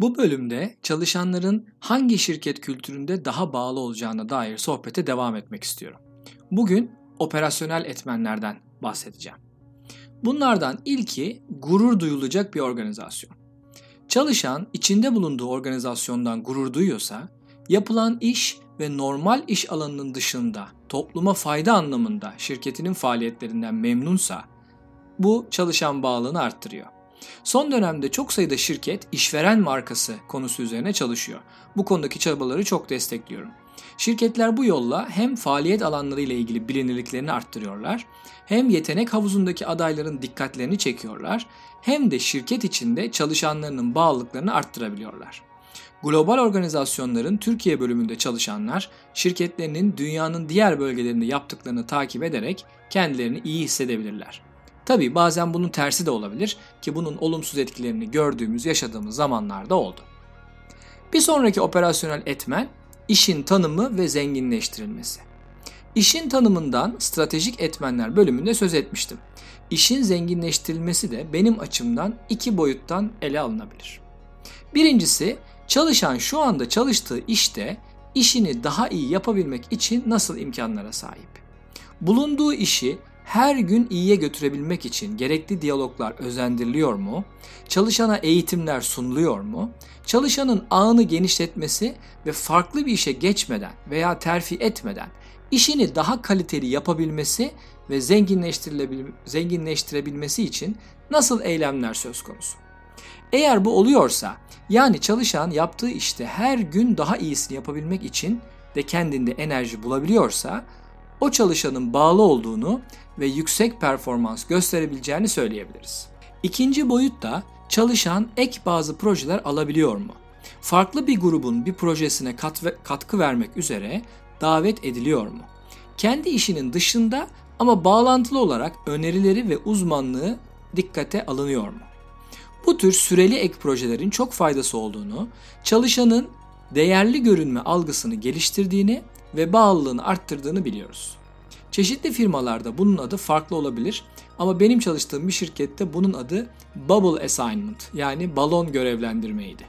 Bu bölümde çalışanların hangi şirket kültüründe daha bağlı olacağına dair sohbete devam etmek istiyorum. Bugün operasyonel etmenlerden bahsedeceğim. Bunlardan ilki gurur duyulacak bir organizasyon. Çalışan içinde bulunduğu organizasyondan gurur duyuyorsa, yapılan iş ve normal iş alanının dışında topluma fayda anlamında şirketinin faaliyetlerinden memnunsa bu çalışan bağlılığını arttırıyor. Son dönemde çok sayıda şirket işveren markası konusu üzerine çalışıyor. Bu konudaki çabaları çok destekliyorum. Şirketler bu yolla hem faaliyet alanları ile ilgili bilinirliklerini arttırıyorlar, hem yetenek havuzundaki adayların dikkatlerini çekiyorlar, hem de şirket içinde çalışanlarının bağlılıklarını arttırabiliyorlar. Global organizasyonların Türkiye bölümünde çalışanlar, şirketlerinin dünyanın diğer bölgelerinde yaptıklarını takip ederek kendilerini iyi hissedebilirler. Tabi bazen bunun tersi de olabilir ki bunun olumsuz etkilerini gördüğümüz, yaşadığımız zamanlarda oldu. Bir sonraki operasyonel etmen işin tanımı ve zenginleştirilmesi. İşin tanımından stratejik etmenler bölümünde söz etmiştim. İşin zenginleştirilmesi de benim açımdan iki boyuttan ele alınabilir. Birincisi çalışan şu anda çalıştığı işte işini daha iyi yapabilmek için nasıl imkanlara sahip? Bulunduğu işi her gün iyiye götürebilmek için gerekli diyaloglar özendiriliyor mu? Çalışana eğitimler sunuluyor mu? Çalışanın ağını genişletmesi ve farklı bir işe geçmeden veya terfi etmeden işini daha kaliteli yapabilmesi ve zenginleştirebilmesi için nasıl eylemler söz konusu? Eğer bu oluyorsa yani çalışan yaptığı işte her gün daha iyisini yapabilmek için de kendinde enerji bulabiliyorsa o çalışanın bağlı olduğunu ve yüksek performans gösterebileceğini söyleyebiliriz. İkinci boyut da çalışan ek bazı projeler alabiliyor mu? Farklı bir grubun bir projesine kat ve, katkı vermek üzere davet ediliyor mu? Kendi işinin dışında ama bağlantılı olarak önerileri ve uzmanlığı dikkate alınıyor mu? Bu tür süreli ek projelerin çok faydası olduğunu, çalışanın değerli görünme algısını geliştirdiğini ve bağlılığını arttırdığını biliyoruz. Çeşitli firmalarda bunun adı farklı olabilir ama benim çalıştığım bir şirkette bunun adı bubble assignment yani balon görevlendirmeydi.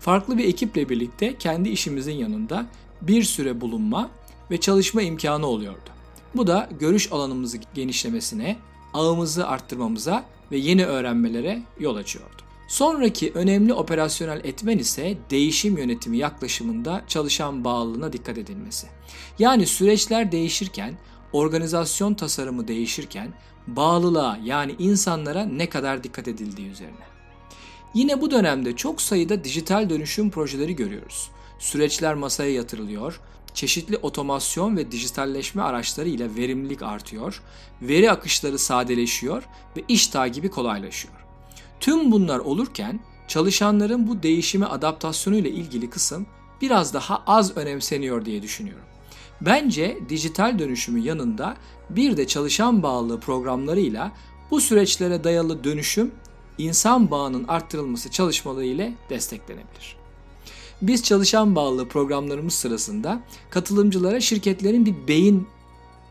Farklı bir ekiple birlikte kendi işimizin yanında bir süre bulunma ve çalışma imkanı oluyordu. Bu da görüş alanımızı genişlemesine, ağımızı arttırmamıza ve yeni öğrenmelere yol açıyordu. Sonraki önemli operasyonel etmen ise değişim yönetimi yaklaşımında çalışan bağlılığına dikkat edilmesi. Yani süreçler değişirken organizasyon tasarımı değişirken bağlılığa yani insanlara ne kadar dikkat edildiği üzerine. Yine bu dönemde çok sayıda dijital dönüşüm projeleri görüyoruz. Süreçler masaya yatırılıyor, çeşitli otomasyon ve dijitalleşme araçları ile verimlilik artıyor, veri akışları sadeleşiyor ve iş takibi kolaylaşıyor. Tüm bunlar olurken çalışanların bu değişime adaptasyonu ile ilgili kısım biraz daha az önemseniyor diye düşünüyorum. Bence dijital dönüşümün yanında bir de çalışan bağlılığı programlarıyla bu süreçlere dayalı dönüşüm insan bağının arttırılması çalışmaları ile desteklenebilir. Biz çalışan bağlılığı programlarımız sırasında katılımcılara şirketlerin bir beyin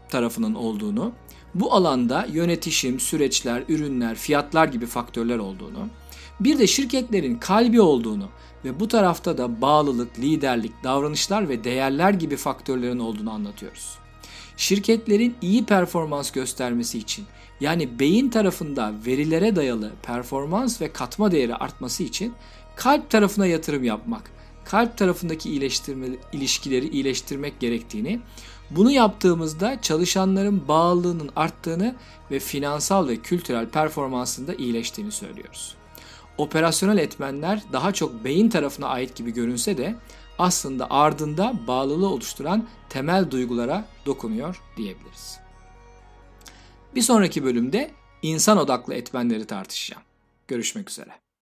tarafının olduğunu, bu alanda yönetişim, süreçler, ürünler, fiyatlar gibi faktörler olduğunu, bir de şirketlerin kalbi olduğunu ve bu tarafta da bağlılık, liderlik, davranışlar ve değerler gibi faktörlerin olduğunu anlatıyoruz. Şirketlerin iyi performans göstermesi için yani beyin tarafında verilere dayalı performans ve katma değeri artması için kalp tarafına yatırım yapmak, kalp tarafındaki iyileştirme, ilişkileri iyileştirmek gerektiğini, bunu yaptığımızda çalışanların bağlılığının arttığını ve finansal ve kültürel performansında iyileştiğini söylüyoruz. Operasyonel etmenler daha çok beyin tarafına ait gibi görünse de aslında ardında bağlılığı oluşturan temel duygulara dokunuyor diyebiliriz. Bir sonraki bölümde insan odaklı etmenleri tartışacağım. Görüşmek üzere.